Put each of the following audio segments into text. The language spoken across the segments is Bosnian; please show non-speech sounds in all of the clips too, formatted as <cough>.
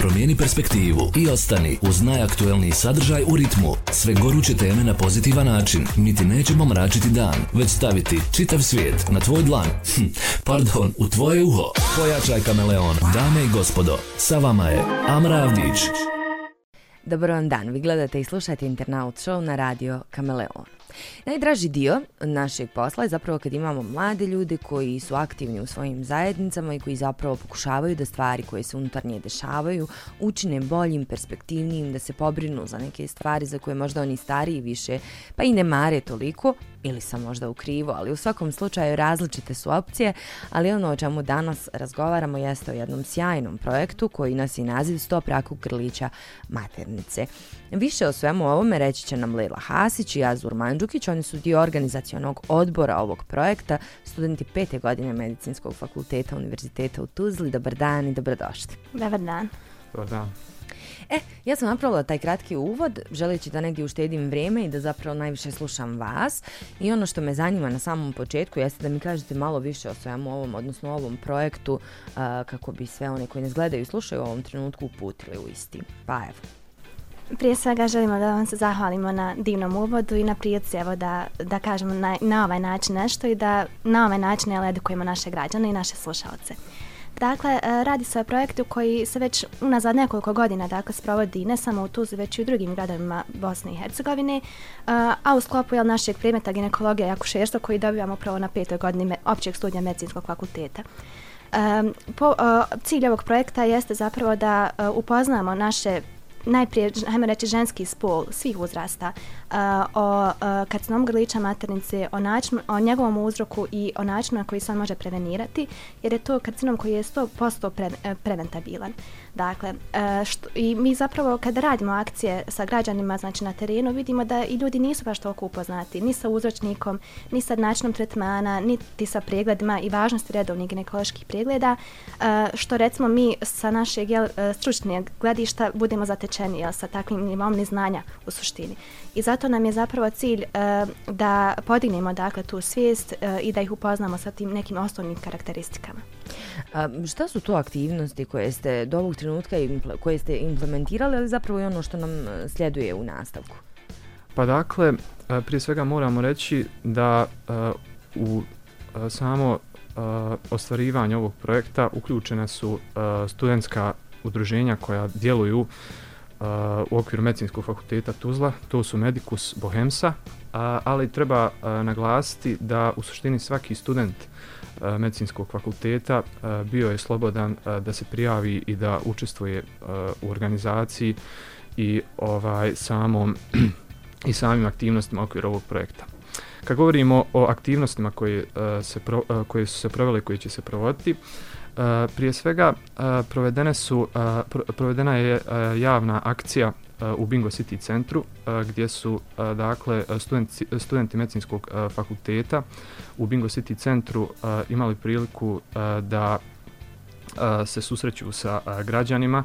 Promijeni perspektivu i ostani uz najaktuelniji sadržaj u ritmu. Sve goruće teme na pozitivan način. Mi ti nećemo mračiti dan, već staviti čitav svijet na tvoj dlan. Hm, pardon, u tvoje uho. Pojačaj kameleon. Dame i gospodo, sa vama je Amra Avdić. Dobar vam dan, vi gledate i slušate Internaut Show na radio Kameleon. Najdraži dio našeg posla je zapravo kad imamo mlade ljude koji su aktivni u svojim zajednicama i koji zapravo pokušavaju da stvari koje se unutar nje dešavaju učine boljim, perspektivnijim, da se pobrinu za neke stvari za koje možda oni stariji više pa i ne mare toliko ili sam možda u krivo, ali u svakom slučaju različite su opcije, ali ono o čemu danas razgovaramo jeste o jednom sjajnom projektu koji nosi naziv Stop raku grlića maternice. Više o svemu ovome reći će nam Lela Hasić i Azur Mandžukić, oni su dio organizacijonog odbora ovog projekta, studenti pete godine Medicinskog fakulteta Univerziteta u Tuzli. Dobar dan i dobrodošli. Dobar dan. Dobar dan. E, ja sam napravila taj kratki uvod, želeći da negdje uštedim vrijeme i da zapravo najviše slušam vas. I ono što me zanima na samom početku jeste da mi kažete malo više o svemu ovom, odnosno ovom projektu, uh, kako bi sve one koji nas gledaju i slušaju u ovom trenutku uputili u isti. Pa evo. Prije svega želimo da vam se zahvalimo na divnom uvodu i na prijeci evo da, da kažemo na, na ovaj način nešto i da na ovaj način edukujemo naše građane i naše slušalce. Dakle, e, radi se o projektu koji se već unazad nekoliko godina dakle, sprovodi ne samo u Tuzli, već i u drugim gradovima Bosne i Hercegovine, e, a u sklopu jel, našeg predmeta ginekologija i akušerstva koji dobivamo upravo na petoj godini općeg studija medicinskog fakulteta. Um, po, uh, cilj ovog projekta jeste zapravo da uh, upoznamo naše najprije, hajmo reći, ženski spol svih uzrasta o uh, karcinom grlića maternice, o, načinu, o njegovom uzroku i o načinu na koji se on može prevenirati, jer je to karcinom koji je 100% pre, e, preventabilan. Dakle, e, što, i mi zapravo kada radimo akcije sa građanima znači na terenu, vidimo da i ljudi nisu baš toliko upoznati ni sa uzročnikom, ni sa načinom tretmana, niti sa pregledima i važnosti redovnih ginekoloških pregleda, e, što recimo mi sa našeg jel, stručnijeg gledišta budemo zatečeni zatečeni jel, sa takvim nivom neznanja u suštini. I zato nam je zapravo cilj uh, da podignemo dakle, tu svijest uh, i da ih upoznamo sa tim nekim osnovnim karakteristikama. A, šta su to aktivnosti koje ste do ovog trenutka koje ste implementirali, ali zapravo je ono što nam e, sljeduje u nastavku? Pa dakle, prije svega moramo reći da uh, u uh, samo uh, ostvarivanje ovog projekta uključene su studentska udruženja koja djeluju uh, u okviru medicinskog fakulteta Tuzla, to su Medicus Bohemsa, ali treba naglasiti da u suštini svaki student medicinskog fakulteta bio je slobodan da se prijavi i da učestvuje u organizaciji i ovaj samom <clears throat> i samim aktivnostima u okviru ovog projekta. Kad govorimo o aktivnostima koje, eh, se pro, eh, koje su se provele i koje će se provoditi, eh, prije svega uh, provedene su uh, provedena je uh, javna akcija u Bingo City centru gdje su dakle studenti studenti medicinskog fakulteta u Bingo City centru imali priliku da se susreću sa građanima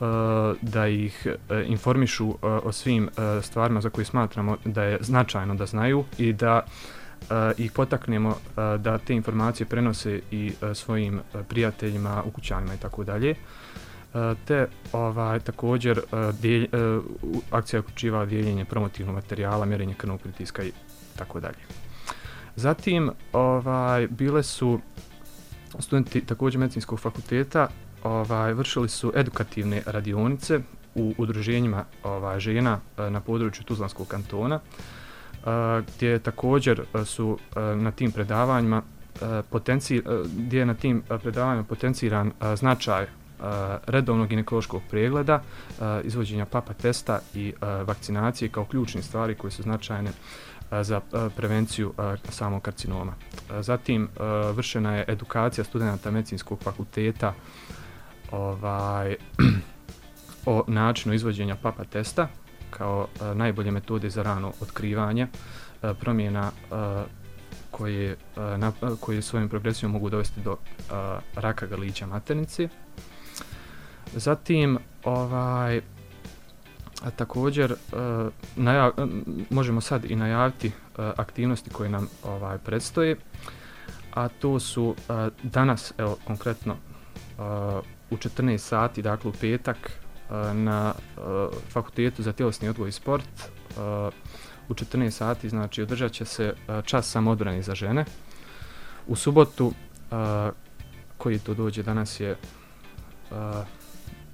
Eh, da ih eh, informišu eh, o svim stvarima za koje smatramo da je značajno da znaju i da ih potaknemo da te informacije prenose i svojim prijateljima, ukućanima i tako dalje. Te ovaj također uh, dijelj, akcija uključiva dijeljenje promotivnog materijala, mjerenje krvnog pritiska i tako dalje. Zatim ovaj bile su studenti također medicinskog fakulteta ovaj vršili su edukativne radionice u udruženjima ovaj žena eh, na području Tuzlanskog kantona. Eh, gdje također eh, su na tim predavanjima potenci, gdje je na tim predavanjima potenciran značaj redovnog ginekološkog pregleda, izvođenja papa testa i vakcinacije kao ključne stvari koje su značajne za prevenciju samog karcinoma. Zatim vršena je edukacija studenta medicinskog fakulteta ovaj <clears throat> o načinu izvođenja papa testa kao uh, najbolje metode za rano otkrivanje uh, promjena uh, koje, uh, na, uh, koje svojim progresijom mogu dovesti do uh, raka grlića maternice. Zatim, ovaj, a također, uh, najav, možemo sad i najaviti uh, aktivnosti koje nam ovaj predstoje, a to su uh, danas, evo, konkretno, uh, u 14 sati, dakle u petak, na Fakultetu za tjelesni odgoj i sport. U 14 sati, znači, održat će se čas samodbrani za žene. U subotu, koji to dođe, danas je uh,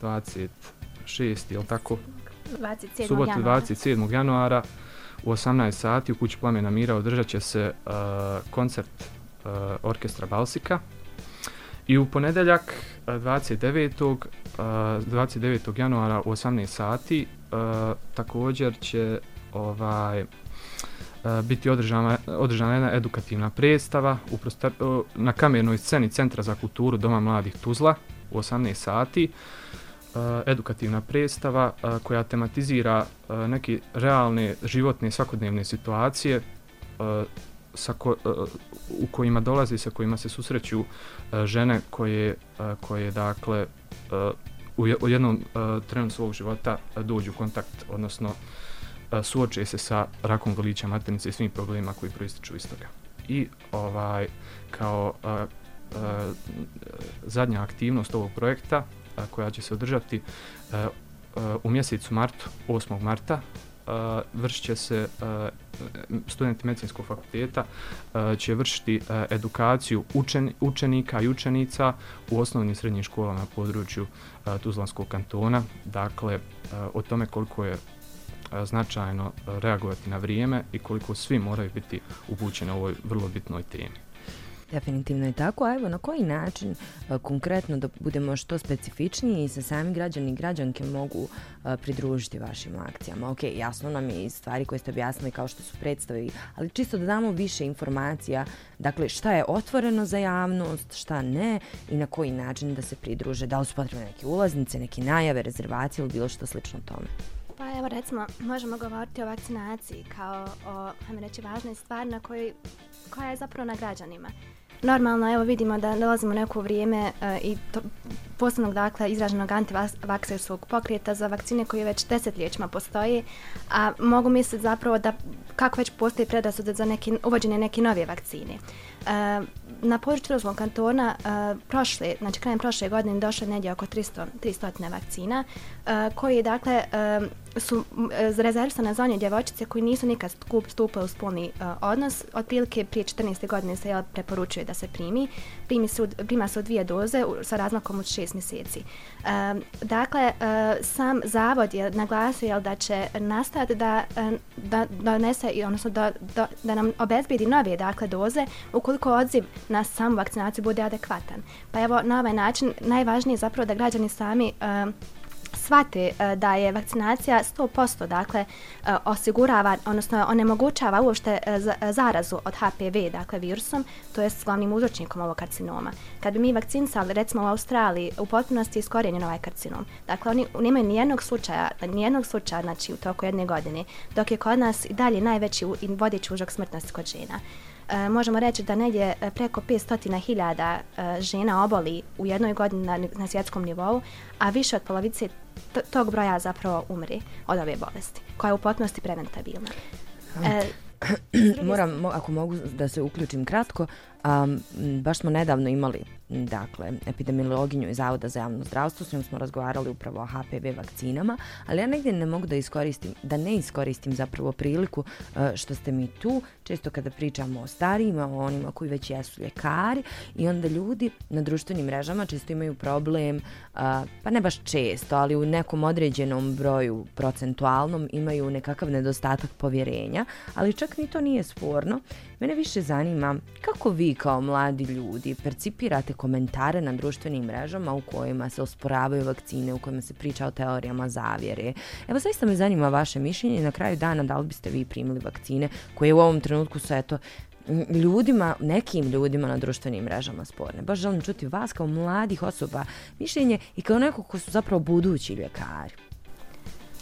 26. je li tako? 27. Subotu januara. 27. januara u 18 sati u kući Plamena Mira održat će se uh, koncert uh, orkestra Balsika. I u ponedeljak 29. Uh, 29. januara u 18 sati uh, također će ovaj uh, biti održana, održana jedna edukativna predstava u prostor, uh, na kamernoj sceni Centra za kulturu Doma mladih Tuzla u 18 sati. Edukativna predstava koja tematizira neke realne životne svakodnevne situacije sa ko, uh, u kojima dolazi sa kojima se susreću uh, žene koje uh, koje dakle uh, u, je, u jednom uh, trenu svog života uh, dođu u kontakt odnosno uh, suoče se sa rakom grlića maternice i svim problemima koji proističu iz toga. I ovaj kao uh, uh, zadnja aktivnost ovog projekta uh, koja će se održati uh, uh, u mjesecu martu, 8. marta, uh, vršit će se uh, studenti medicinskog fakulteta uh, će vršiti uh, edukaciju učen, učenika i učenica u osnovnim i srednjim školama na području uh, Tuzlanskog kantona, dakle uh, o tome koliko je značajno reagovati na vrijeme i koliko svi moraju biti upućeni u ovoj vrlo bitnoj temi. Definitivno je tako, a evo na koji način a, konkretno da budemo što specifičniji i sa sami građani i građanke mogu a, pridružiti vašim akcijama. Ok, jasno nam je i stvari koje ste objasnili kao što su predstave, ali čisto da damo više informacija, dakle šta je otvoreno za javnost, šta ne i na koji način da se pridruže, da li su potrebne neke ulaznice, neke najave, rezervacije ili bilo što slično tome. Pa evo recimo, možemo govoriti o vakcinaciji kao o, hajmo reći, važnoj stvari na kojoj, koja je zapravo na građanima. Normalno, evo vidimo da dolazimo neko vrijeme uh, i to, posebnog dakle izraženog antivakserskog pokreta za vakcine koje već desetljećima postoji, a mogu misliti zapravo da kako već postoji predrasude za neki, uvođenje neke nove vakcine. E, na području Hrvatskog kantona e, prošle, znači krajem prošle godine došlo je negdje oko 300, 300 vakcina e, koji dakle e, su e, rezervisane za one djevojčice koji nisu nikad stupili u spolni uh, odnos. Otprilike prije 14. godine se jel, preporučuje da se primi. Primi su, prima se u dvije doze u, sa razmakom od 6 mjeseci. Uh, dakle, uh, sam zavod je naglasio jel, da će nastati da, da, donese, odnosno da, da, da nam obezbedi nove dakle, doze ukoliko odziv na samu vakcinaciju bude adekvatan. Pa evo, na ovaj način najvažnije je zapravo da građani sami uh, shvate e, da je vakcinacija 100% dakle e, osigurava, odnosno onemogućava uopšte e, zarazu od HPV, dakle virusom, to je s glavnim uzročnikom ovog karcinoma. Kad bi mi vakcinisali, recimo u Australiji, u potpunosti iskorenjen ovaj karcinom. Dakle, oni nemaju nijednog slučaja, nijednog slučaja, znači u toku jedne godine, dok je kod nas i dalje najveći i vodeći užak smrtnosti kod žena. E, možemo reći da negdje e, preko 500.000 e, žena oboli u jednoj godini na, na svjetskom nivou, a više od polovice tog broja zapravo umri od ove bolesti, koja je u potpunosti preventabilna. E, Moram, ako mogu da se uključim kratko, um, baš smo nedavno imali dakle, epidemiologinju iz Zavoda za javno zdravstvo, s njom smo razgovarali upravo o HPV vakcinama, ali ja negdje ne mogu da iskoristim, da ne iskoristim zapravo priliku uh, što ste mi tu, često kada pričamo o starijima, o onima koji već jesu ljekari i onda ljudi na društvenim mrežama često imaju problem, uh, pa ne baš često, ali u nekom određenom broju procentualnom imaju nekakav nedostatak povjerenja, ali čak ni to nije sporno. Mene više zanima kako vi kao mladi ljudi percipirate komentare na društvenim mrežama u kojima se osporavaju vakcine, u kojima se priča o teorijama zavjere. Evo, zaista me zanima vaše mišljenje i na kraju dana da li biste vi primili vakcine koje u ovom trenutku su, eto, ljudima, nekim ljudima na društvenim mrežama sporne. Baš želim čuti vas kao mladih osoba mišljenje i kao neko ko su zapravo budući ljekari.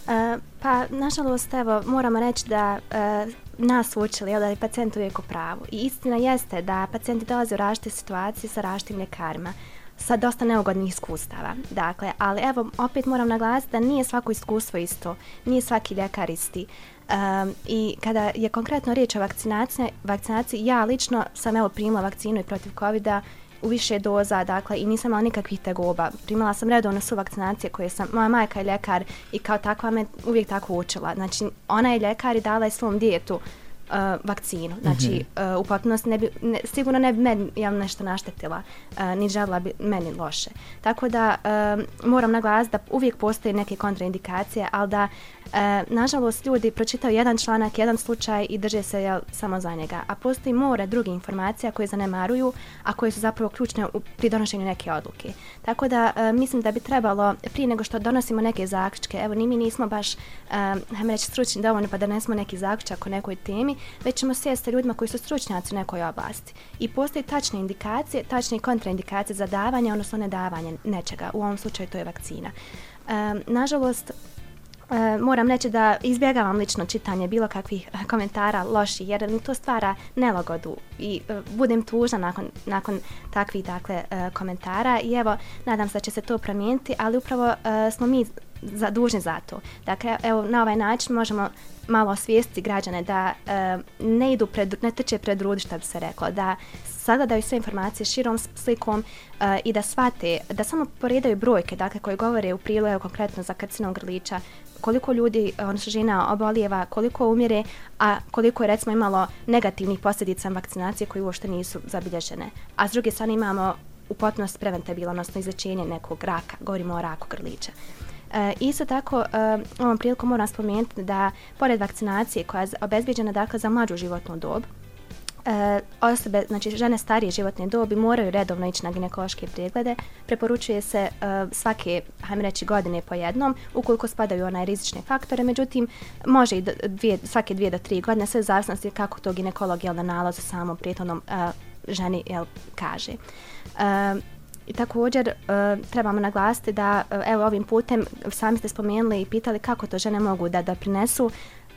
Uh, pa, nažalost, evo, moramo reći da uh, nas učili da je pacijent uvijek u pravu. I istina jeste da pacijenti dolaze u različite situacije sa različitim ljekarima sa dosta neugodnih iskustava. Dakle, ali evo, opet moram naglasiti da nije svako iskustvo isto, nije svaki ljekar isti. Um, I kada je konkretno riječ o vakcinaciji, vakcinaciji, ja lično sam evo primila vakcinu i protiv covid u više doza, dakle, i nisam imala nikakvih tegoba. Primala sam redovno su vakcinacije koje sam, moja majka je ljekar i kao takva me uvijek tako učila. Znači, ona je ljekar i dala je svom dijetu uh, vakcinu. Znači, mm -hmm. uh, u potpunosti ne bi, ne, sigurno ne bi meni ja nešto naštetila, uh, ni želila bi meni loše. Tako da uh, moram naglasiti da uvijek postoje neke kontraindikacije, ali da E, nažalost, ljudi pročitaju jedan članak, jedan slučaj i drže se jel, samo za njega. A postoji more druge informacija koje zanemaruju, a koje su zapravo ključne u, pri donošenju neke odluke. Tako da e, mislim da bi trebalo, prije nego što donosimo neke zaključke, evo ni mi nismo baš, e, hajme reći, stručni dovoljno pa da nesmo neki zaključak o nekoj temi, već ćemo sjesti sa ljudima koji su stručnjaci u nekoj oblasti. I postoje tačne indikacije, tačne kontraindikacije za davanje, odnosno nedavanje nečega. U ovom slučaju to je vakcina. E, nažalost, E, moram reći da izbjegavam lično čitanje bilo kakvih eh, komentara loši jer mi to stvara nelogodu i e, budem tužna nakon, nakon takvih dakle, e, komentara i evo nadam se da će se to promijeniti ali upravo e, smo mi zadužni za to. Dakle, evo, na ovaj način možemo malo osvijestiti građane da e, ne idu pred, ne teče pred rudi, što bi se reklo, da sagledaju sve informacije širom slikom e, i da shvate, da samo poredaju brojke, dakle, koje govore u prilogu konkretno za karcinom grlića, koliko ljudi, odnosno žena, obolijeva, koliko umire, a koliko je recimo imalo negativnih posljedica vakcinacije koje uopšte nisu zabilježene. A s druge strane imamo u potpunosti preventabilno, odnosno izlečenje nekog raka, govorimo o raku grlića. E, isto tako, e, ovom priliku moram spomenuti da pored vakcinacije koja je obezbijeđena dakle, za mlađu životnu dob, e, osobe, znači žene starije životne dobi moraju redovno ići na ginekološke preglede. Preporučuje se e, svake, hajme reći, godine po jednom, ukoliko spadaju onaj rizične faktore, međutim, može i dvije, svake dvije do tri godine, sve zavisnosti kako to ginekolog jel, na nalazu samom prijetodnom e, ženi jel, kaže. E, I također uh, trebamo naglasiti da uh, evo ovim putem sami ste spomenuli i pitali kako to žene mogu da doprinesu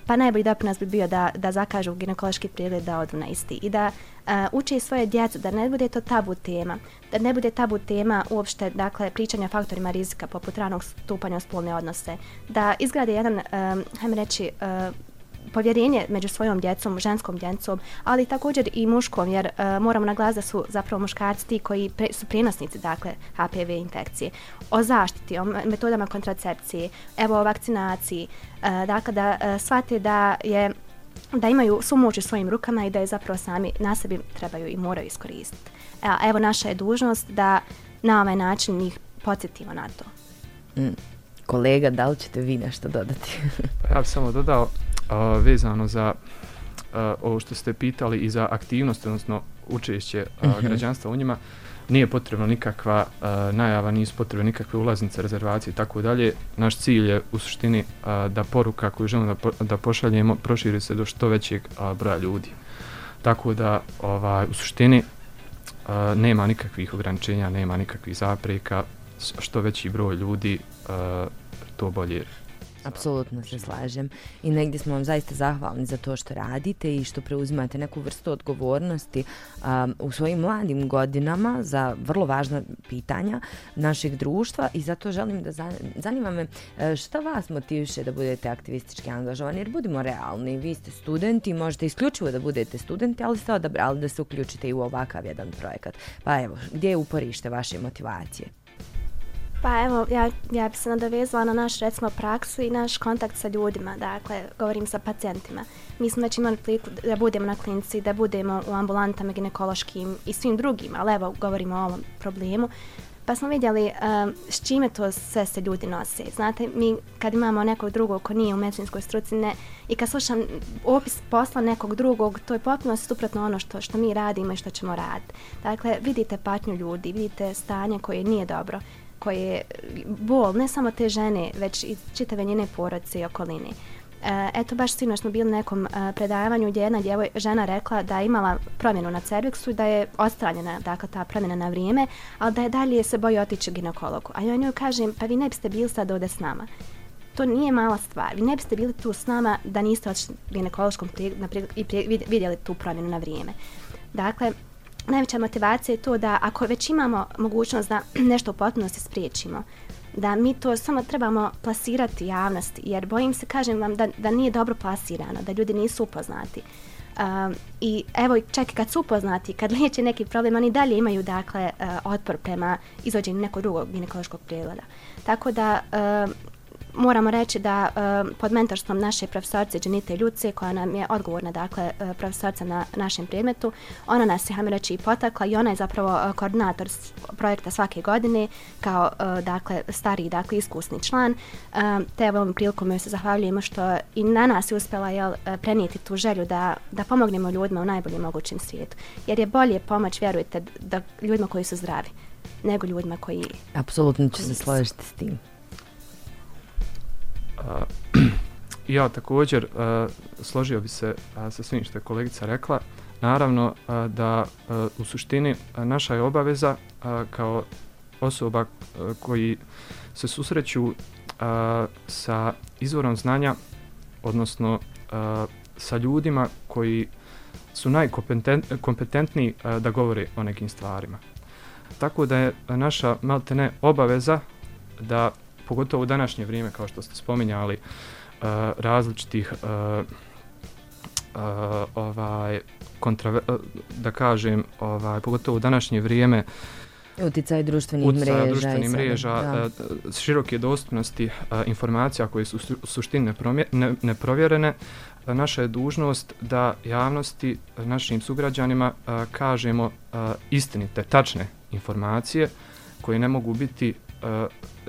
pa najbolji doprinos bi bio da, da zakažu ginekološki pregled da odu na isti i da uh, uče svoje djecu, da ne bude to tabu tema, da ne bude tabu tema uopšte, dakle, pričanja faktorima rizika poput ranog stupanja u spolne odnose, da izgrade jedan, um, hajme reći, uh, povjerenje među svojom djecom, ženskom djecom, ali također i muškom, jer uh, moramo naglasiti da su zapravo muškarci ti koji pre, su prinosnici, dakle, HPV infekcije. O zaštiti, o metodama kontracepcije, evo o vakcinaciji, uh, dakle, da uh, shvate da je da imaju svu moć u svojim rukama i da je zapravo sami na sebi trebaju i moraju iskoristiti. Evo, evo naša je dužnost da na ovaj način ih podsjetimo na to. Mm. Kolega, da li ćete vi nešto dodati? Pa ja bih samo dodao, a, vezano za a, ovo što ste pitali i za aktivnost, odnosno učešće a, uh građanstva u njima, nije potrebno nikakva a, najava, nisu potrebne nikakve ulaznice, rezervacije i tako dalje. Naš cilj je u suštini a, da poruka koju želimo da, po, da pošaljemo proširi se do što većeg a, broja ljudi. Tako da ovaj, u suštini a, nema nikakvih ograničenja, nema nikakvih zapreka, što veći broj ljudi a, to bolje Apsolutno se slažem i negdje smo vam zaista zahvalni za to što radite i što preuzimate neku vrstu odgovornosti um, u svojim mladim godinama za vrlo važna pitanja našeg društva i zato želim da zanima me e, šta vas motiviše da budete aktivistički angažovani jer budimo realni, vi ste studenti, možete isključivo da budete studenti, ali ste odabrali da se uključite i u ovakav jedan projekat. Pa evo, gdje je uporište vaše motivacije? Pa evo, ja, ja bi se nadovezala na naš, recimo, praksu i naš kontakt sa ljudima, dakle, govorim sa pacijentima. Mi smo već imali priliku da budemo na klinici, da budemo u ambulantama ginekološkim i svim drugim, ali evo, govorimo o ovom problemu. Pa smo vidjeli um, s čime to sve se ljudi nose. Znate, mi kad imamo nekog drugog ko nije u medicinskoj struci ne, i kad slušam opis posla nekog drugog, to je potpuno suprotno ono što, što mi radimo i što ćemo raditi. Dakle, vidite patnju ljudi, vidite stanje koje nije dobro koje bol ne samo te žene, već i čitave njene porodice i okoline. E, eto, baš sinoć smo bili na nekom e, predavanju gdje jedna djevoj, žena rekla da je imala promjenu na cerviksu i da je ostranjena dakle, ta promjena na vrijeme, ali da je dalje se boji otići ginekologu. A ja njoj kažem, pa vi ne biste bili sad ovdje s nama. To nije mala stvar. Vi ne biste bili tu s nama da niste otišli ginekološkom i vidjeli tu promjenu na vrijeme. Dakle, najveća motivacija je to da ako već imamo mogućnost da <clears throat> nešto u potpunosti spriječimo, da mi to samo trebamo plasirati javnosti, jer bojim se, kažem vam, da, da nije dobro plasirano, da ljudi nisu upoznati. Um, I evo, čak i kad su upoznati, kad <laughs> liječe neki problem, oni dalje imaju dakle uh, otpor prema izvođenju nekog drugog ginekološkog pregleda. Tako da um, moramo reći da uh, pod mentorstvom naše profesorce Dženite Ljuce, koja nam je odgovorna, dakle, uh, profesorca na našem predmetu, ona nas je, hajmo reći, i potakla i ona je zapravo uh, koordinator projekta svake godine, kao, dakle, stariji, dakle, iskusni član, te ovom prilikom joj se zahvaljujemo što i na nas je uspjela, jel, prenijeti tu želju da, da pomognemo ljudima u najboljem mogućem svijetu. Jer je bolje pomoć, vjerujte, da ljudima koji su zdravi, nego ljudima koji... Apsolutno ću se složiti s tim. <clears throat> ja također uh, složio bi se uh, sa svim što je kolegica rekla. Naravno uh, da uh, u suštini uh, naša je obaveza uh, kao osoba uh, koji se susreću uh, sa izvorom znanja, odnosno uh, sa ljudima koji su najkompetentniji uh, da govore o nekim stvarima. Tako da je naša maltene obaveza da pogotovo u današnje vrijeme, kao što ste spominjali, uh, različitih uh, uh, ovaj kontra, uh, da kažem, ovaj pogotovo u današnje vrijeme uticaj društvenih uticaj mreža, društvenih mreža uh, široke dostupnosti uh, informacija koje su u suštini ne, neprovjerene, uh, naša je dužnost da javnosti, našim sugrađanima uh, kažemo istinite, tačne informacije koje ne mogu biti E,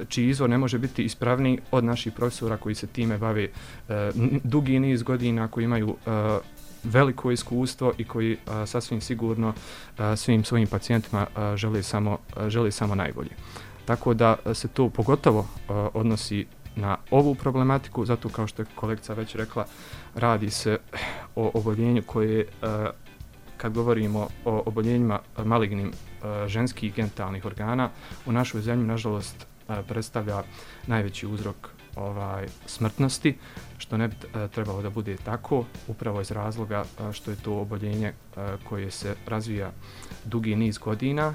čiji izvor ne može biti ispravniji od naših profesora koji se time bave e, dugi niz godina, koji imaju e, veliko iskustvo i koji sasvim sigurno uh, svim svojim pacijentima žele, samo, žele samo najbolje. Tako da se to pogotovo odnosi na ovu problematiku, zato kao što je kolegica već rekla, radi se o oboljenju koje, kad govorimo o oboljenjima malignim E, ženskih genitalnih organa, u našoj zemlji, nažalost, e, predstavlja najveći uzrok ovaj smrtnosti što ne bi e, trebalo da bude tako upravo iz razloga što je to oboljenje koje se razvija dugi niz godina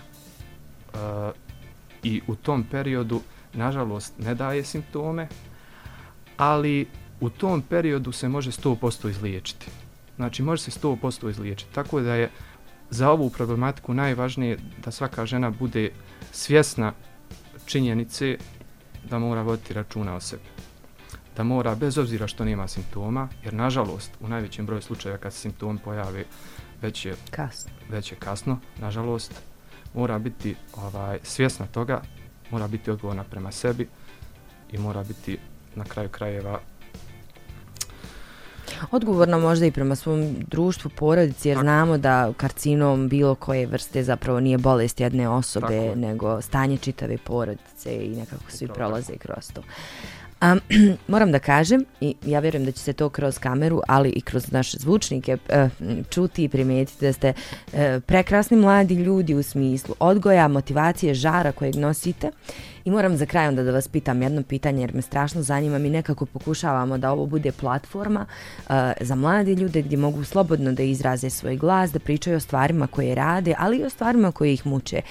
i u tom periodu nažalost ne daje simptome ali u tom periodu se može 100% izliječiti. Znači može se 100% izliječiti. Tako da je za ovu problematiku najvažnije da svaka žena bude svjesna činjenice da mora voditi računa o sebi. Da mora, bez obzira što nema simptoma, jer nažalost u najvećem broju slučajeva kad se simptom pojave već je kasno, već je kasno nažalost, mora biti ovaj svjesna toga, mora biti odgovorna prema sebi i mora biti na kraju krajeva Odgovorno možda i prema svom društvu, porodici, jer Tako. znamo da karcinom bilo koje vrste zapravo nije bolest jedne osobe, Tako. nego stanje čitave porodice i nekako svi prolaze kroz to. Um, <clears throat> moram da kažem, i ja vjerujem da će se to kroz kameru, ali i kroz naše zvučnike uh, čuti i primijetiti da ste uh, prekrasni mladi ljudi u smislu odgoja, motivacije, žara kojeg nosite I moram za kraj onda da vas pitam jedno pitanje jer me strašno zanima. Mi nekako pokušavamo da ovo bude platforma uh, za mlade ljude gdje mogu slobodno da izraze svoj glas, da pričaju o stvarima koje rade, ali i o stvarima koje ih muče.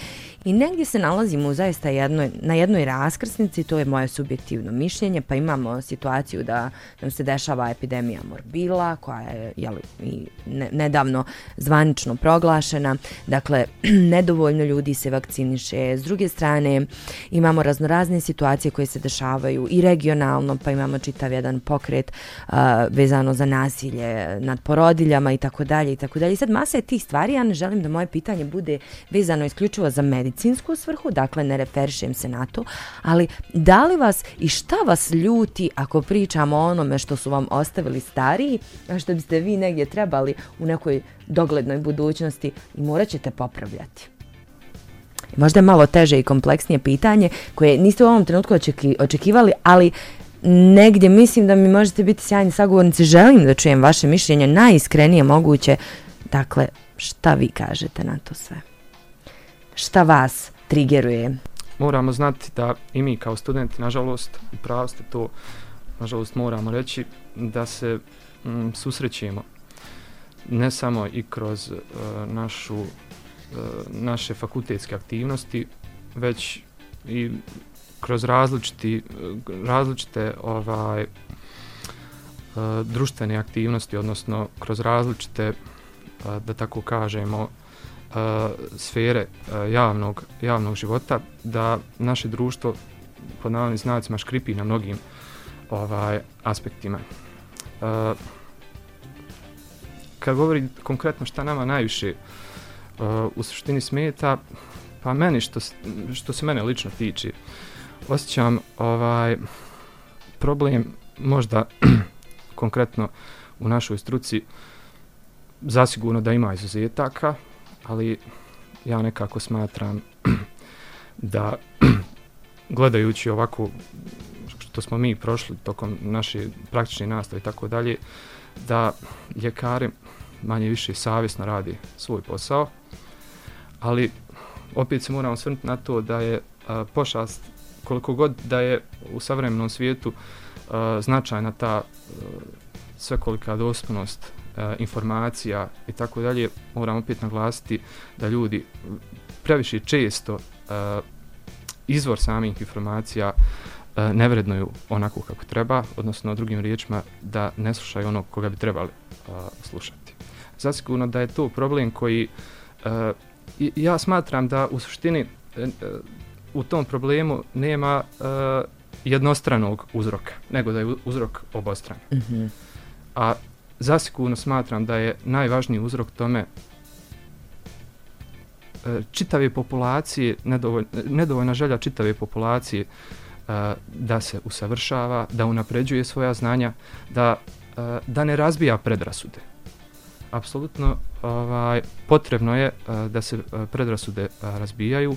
I negdje se nalazimo zaista jednoj, na jednoj raskrsnici, to je moje subjektivno mišljenje, pa imamo situaciju da nam se dešava epidemija morbila, koja je jeli, i ne, nedavno zvanično proglašena. Dakle, <clears throat> nedovoljno ljudi se vakciniše. S druge strane, imamo raznorazne situacije koje se dešavaju i regionalno, pa imamo čitav jedan pokret uh, vezano za nasilje nad porodiljama i tako dalje i tako dalje. I sad masa je tih stvari, ja ne želim da moje pitanje bude vezano isključivo za medicinsku svrhu, dakle ne referšem se na to, ali da li vas i šta vas ljuti ako pričamo o onome što su vam ostavili stariji, a što biste vi negdje trebali u nekoj doglednoj budućnosti i morat ćete popravljati? Možda je malo teže i kompleksnije pitanje koje niste u ovom trenutku očeki, očekivali, ali negdje mislim da mi možete biti sjajni sagovornici. Želim da čujem vaše mišljenje najiskrenije moguće. Dakle, šta vi kažete na to sve? Šta vas trigeruje? Moramo znati da i mi kao studenti, nažalost, upravo ste to, nažalost moramo reći, da se mm, susrećemo ne samo i kroz uh, našu E, naše fakultetske aktivnosti, već i kroz različiti, e, različite ovaj, e, društvene aktivnosti, odnosno kroz različite da tako kažemo, sfere javnog, javnog života, da naše društvo pod navodnim znacima škripi na mnogim ovaj aspektima. Kad govori konkretno šta nama najviše uh, u suštini smeta, pa meni što, što se mene lično tiče, osjećam ovaj problem možda <clears throat> konkretno u našoj struci zasigurno da ima izuzetaka, ali ja nekako smatram <clears throat> da <clears throat> gledajući ovako što smo mi prošli tokom naše praktične nastave i tako dalje, da ljekari manje više savjesno radi svoj posao, ali opet se moramo svrnuti na to da je a, pošast koliko god da je u savremenom svijetu a, značajna ta a, svekolika dostupnost a, informacija i tako dalje, moram opet naglasiti da ljudi previše često a, izvor samih informacija a, ne vrednuju onako kako treba, odnosno drugim riječima da ne slušaju ono koga bi trebali a, slušati. Zasigurno da je to problem koji a, ja smatram da u suštini e, e, u tom problemu nema uh, jednostranog uzroka, nego da je uzrok obostran. Mm -hmm. A zasigurno smatram da je najvažniji uzrok tome uh, čitave populacije, nedovoljna, nedovoljna želja čitave populacije da se usavršava, da unapređuje svoja znanja, da, da ne razbija predrasude apsolutno ovaj potrebno je uh, da se uh, predrasude uh, razbijaju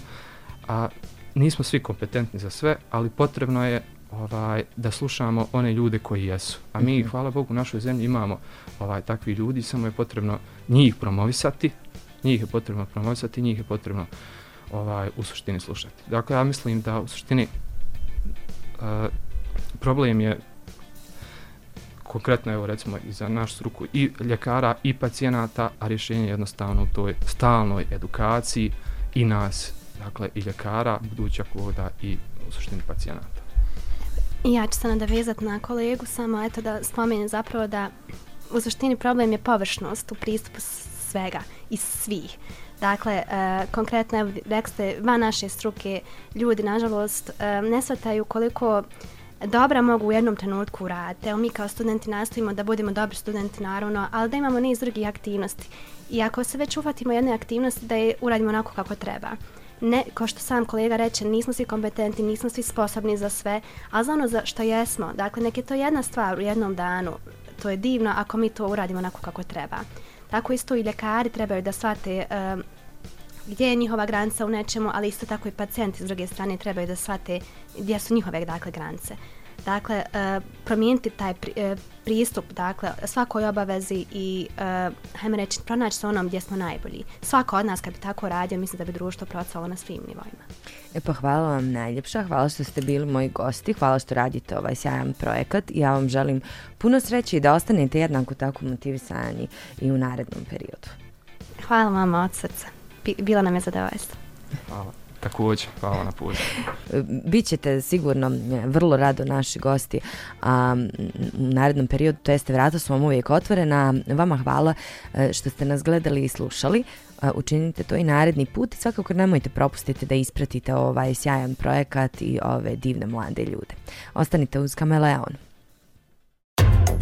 a nismo svi kompetentni za sve ali potrebno je ovaj da slušamo one ljude koji jesu a mi mhm. hvala Bogu u našoj zemlji imamo ovaj takvi ljudi samo je potrebno njih promovisati njih je potrebno promovisati njih je potrebno ovaj u suštini slušati dakle ja mislim da u suštini uh, problem je konkretno evo recimo i za našu struku i ljekara i pacijenata, a rješenje je jednostavno u toj stalnoj edukaciji i nas, dakle i ljekara, buduća koda i u suštini pacijenata. Ja ću se nadavezati na kolegu, samo eto da spomenem zapravo da u suštini problem je površnost u pristupu svega i svih. Dakle, e, konkretno, evo, rekli ste, van naše struke, ljudi, nažalost, e, ne shvataju koliko dobra mogu u jednom trenutku uraditi. Evo mi kao studenti nastojimo da budemo dobri studenti naravno, ali da imamo niz drugih aktivnosti. I ako se već ufatimo jedne aktivnosti da je uradimo onako kako treba. Ne, kao što sam kolega reče, nismo svi kompetentni, nismo svi sposobni za sve, ali za ono za što jesmo, dakle nek je to jedna stvar u jednom danu, to je divno ako mi to uradimo onako kako treba. Tako isto i ljekari trebaju da shvate um, gdje je njihova granica u nečemu, ali isto tako i pacijenti s druge strane trebaju da shvate gdje su njihove dakle, granice. Dakle, uh, promijeniti taj pri, uh, pristup, dakle, svakoj obavezi i, uh, hajmo reći, pronaći se onom gdje smo najbolji. Svako od nas kad bi tako radio, mislim da bi društvo procvalo na svim nivoima. E pa hvala vam najljepša, hvala što ste bili moji gosti, hvala što radite ovaj sjajan projekat i ja vam želim puno sreće i da ostanete jednako tako motivisani i u narednom periodu. Hvala vam od srca bilo nam je zadovoljstvo. Hvala. Također, hvala na pozivu. <laughs> Bićete sigurno vrlo rado naši gosti a, u narednom periodu, to jeste vrata su vam uvijek otvorena. Vama hvala e, što ste nas gledali i slušali. Učinite to i naredni put i svakako nemojte propustiti da ispratite ovaj sjajan projekat i ove divne mlade ljude. Ostanite uz Kameleon